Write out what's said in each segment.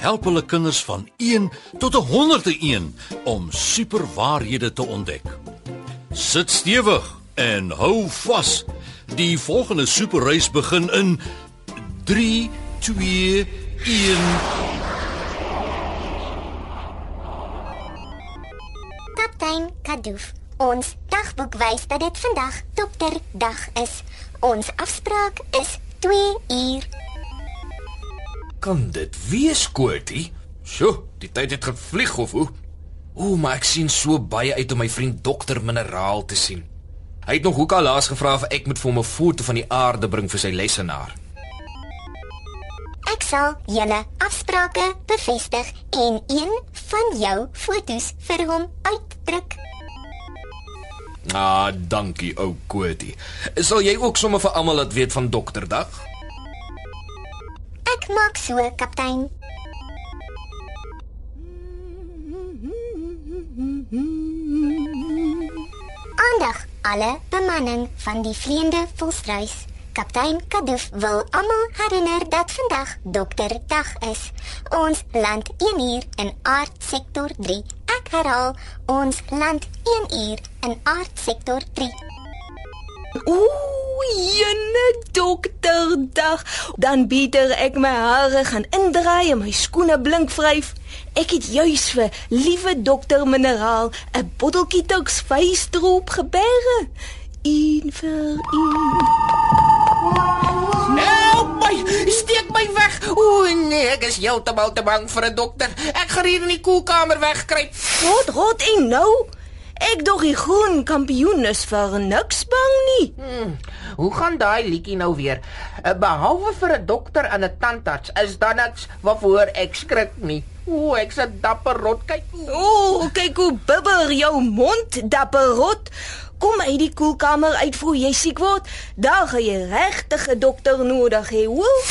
help hulle kinders van 1 tot 101 om superwaarhede te ontdek. Sit stewig en hou vas. Die volgende superreis begin in 3 2 1 Kaptein Kadoof, ons dagboek wys dat dit vandag dokterdag is. Ons afspraak is 2 uur. Kan dit wees, Koortie? Sjoe, die tyd het gevlieg of hoe? Ooh, maar ek sien so baie uit om my vriend dokter Mineraal te sien. Hy het nog ook al laas gevra of ek moet vir hom 'n foto van die aarde bring vir sy lesenaar. Ek sal julle afsprake bevestig en een van jou fotos vir hom uitdruk. Ah, dankie ou Koortie. Sal jy ook sommer vir almal laat weet van dokterdag? Maak so, kaptein. Aandag alle bemanning van die vleiende volstruis. Kaptein Kadoof wil almal herinner dat vandag dokterdag is. Ons land 1 uur in aardsektor 3. Ek herhaal, ons land 1 uur in aardsektor 3. Ooh, jene dokterdag. Dan beter ek my hare gaan indraai en my skoene blink vryf. Ek het juis vir liewe dokter Mineraal 'n botteltjie Tux Face-droop geberge. Een vir een. Help my! Steek my weg! O nee, ek is heeltemal te bang vir 'n dokter. Ek gaan hier in die koelkamer wegkruip. Rot, rot en nou. Ek dog die groen kampioen is vir niks bang nie. Hmm, hoe gaan daai liedjie nou weer? Uh, Behalwe vir 'n dokter en 'n tandarts, is daar niks waarvoor ek skrik nie. O, ek's 'n dapper rot. Kyk. O, kyk hoe bibber jou mond, dapper rot. Kom uit die koelkamer uit voor jy siek word. Daar gaan jy regtig 'n dokter nodig hê, hoor.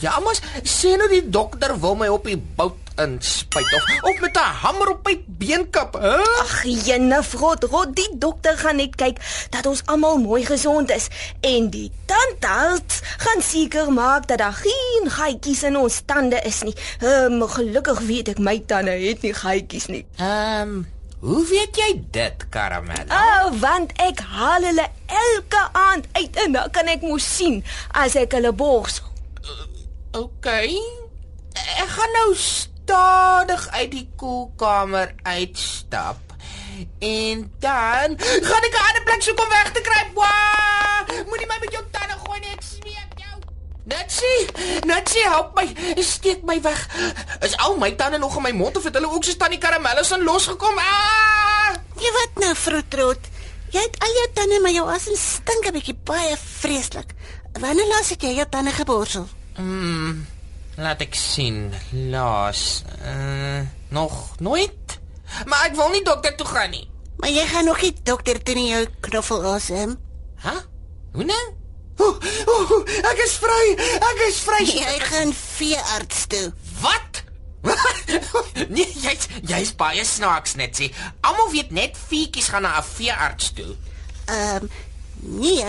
Ja, mos, sê nou die dokter wil my op die bout inspuit of of met 'n hamer op my beenkap, hè? Ag, jene vrot, rot, die dokter gaan net kyk dat ons almal mooi gesond is en die tandarts gaan seker maak dat daar geen gaatjies in ons tande is nie. Ehm um, gelukkig weet ek my tande het nie gaatjies nie. Ehm, um, hoe weet jy dit, Karamel? Ah, oh, want ek haal hulle elke aand uit en dan kan ek mos sien as ek hulle borsel. OK. Ek gaan nou stadig uit die koelkamer uitstap. En dan gaan ek 'n ander plek soek om weg te kruip. Moenie my met jou tande gooi nie, ek smeek jou. Natsie, Natsie, help my. Steek my weg. Is al my tande nog in my mond of het hulle ook so tannie karamellos aan losgekom? Ah! Jy wat nou, vroetrot? Jy het al jou tande maar jou asem stink 'n bietjie baie vreeslik. Wanneer laas het jy jou tande geborsel? Mm, laat ek sien. Laas. Uh, nog nooit. Maar ek wil nie dokter toe gaan nie. Maar jy gaan nog nie dokter toe nie jou knoffel asem. Hæ? Huh? Hoe nou? Ooh, ooh, ek is vry. Ek is vry. Jy gaan veearts toe. Wat? nee, jy's jy's baie snaaks net sê. Almal weet net veetjies gaan na 'n veearts toe. Ehm um, nee,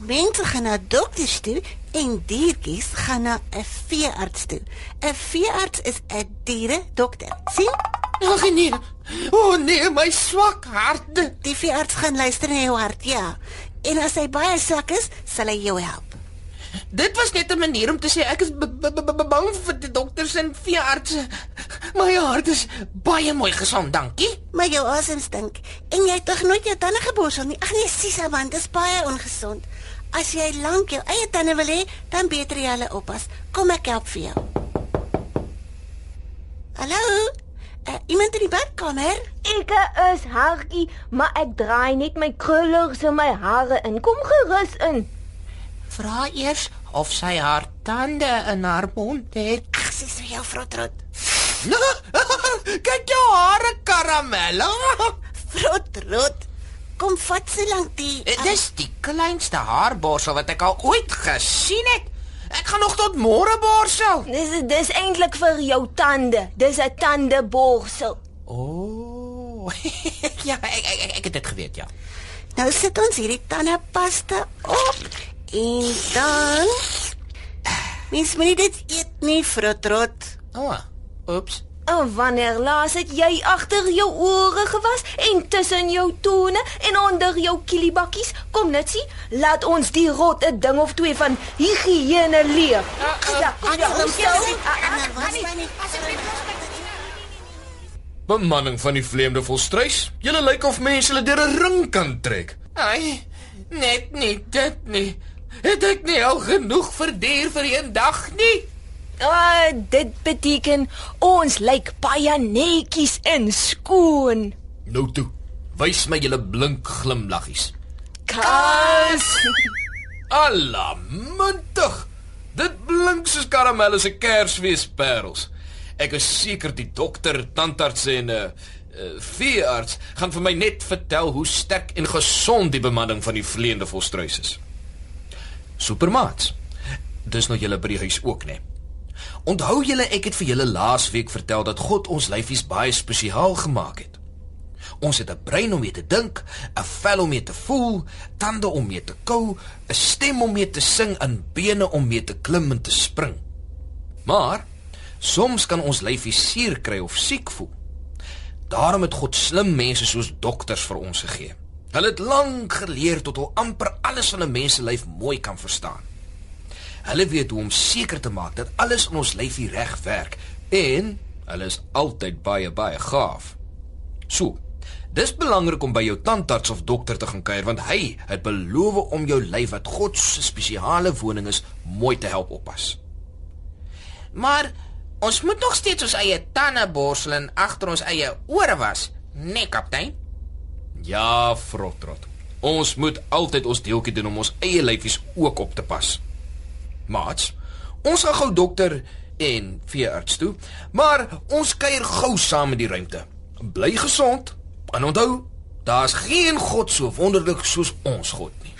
mense gaan na dokters toe en diertjies gaan na 'n veearts toe. 'n Veearts is 'n diere dokter. sien? Ag nee. O oh, nee, my swak hart. Die veearts gaan luister na jou hart, ja. En as hy baie swak is, sal hy jou help. Dit was net 'n manier om te sê ek is bang vir die dokters en veeartse. My hart is baie mooi gesond, dankie. Maar jou asem stink en jy het tog nooit jou tande geborsel nie. Ag nee, Sisa, want dit is baie ongesond. As jy lank jou eie tande wil hê, dan beter jy hulle oppas. Kom ek help vir jou. Hallo? Uh, iemand in die badkamer? Ek is Hartjie, maar ek draai net my krullers in my hare in. Kom gerus in. Vra eers of sy haar tande in haar mond het. Ag, sies vir jou vrotrot. Kyk jou hare karamel. Rot rot. Kom vat so lank die. Eh, Dis die kleinste haarborsel wat ek al ooit gesien het. Ek gaan nog tot môre borsel. Dis dis eintlik vir jou tande. Dis 'n tandeborsel. O. Oh. ja, ek, ek ek ek het dit geweet, ja. Nou sit ons hierdie tandepasta op en dan Mens moet nie dit eet nie, vrot rot. O. Oh, oeps. En wanneer laas het jy agter jou ore gewas en tussen jou tone en onder jou kielibakkies? Kom net sien, laat ons die rotte ding of twee van higiëne leer. Ja, ja, ons sal- Bemanning van die vreemde volstruis. Julle lyk of mense hulle deur 'n ring kan trek. Ai, net nie dit nie. Het ek nie al genoeg verdier vir een dag nie? Ah, dit beteken ons lyk baie netjies en skoon. Nou toe, wys my julle blink glimlaggies. Kas. Allamuntig. Dit blink soos karamelle se kersfeesparels. Ek is seker die dokter, tandarts en 'n uh, uh, veearts gaan vir my net vertel hoe sterk en gesond die bemanning van die vleiende volstruis is. Supermaats. Dis nou julle by die huis ook, né? Onthou julle ek het vir julle laasweek vertel dat God ons lyfies baie spesiaal gemaak het. Ons het 'n brein om mee te dink, 'n vel om mee te voel, tande om mee te kou, 'n stem om mee te sing en bene om mee te klim en te spring. Maar soms kan ons lyfie seer kry of siek voel. Daarom het God slim mense soos dokters vir ons gegee. Hulle het lank geleer tot hulle amper alles van 'n mens se lyf mooi kan verstaan. Hulle weet hoe om seker te maak dat alles in ons lyfie reg werk en hulle is altyd baie baie gaaf. So, dis belangrik om by jou tandarts of dokter te gaan kuier want hy het beloof om jou lyf wat God se spesiale woning is mooi te help oppas. Maar ons moet nog steeds ons eie tande borsel en agter ons eie ore was, né, nee, kaptein? Ja, frotrot. Ons moet altyd ons deeltjie doen om ons eie lyfies ook op te pas. Maats, ons gaan gou dokter en veearts toe, maar ons kuier gou saam in die ruimte. Bly gesond en onthou, daar's geen God so wonderlik soos ons God nie.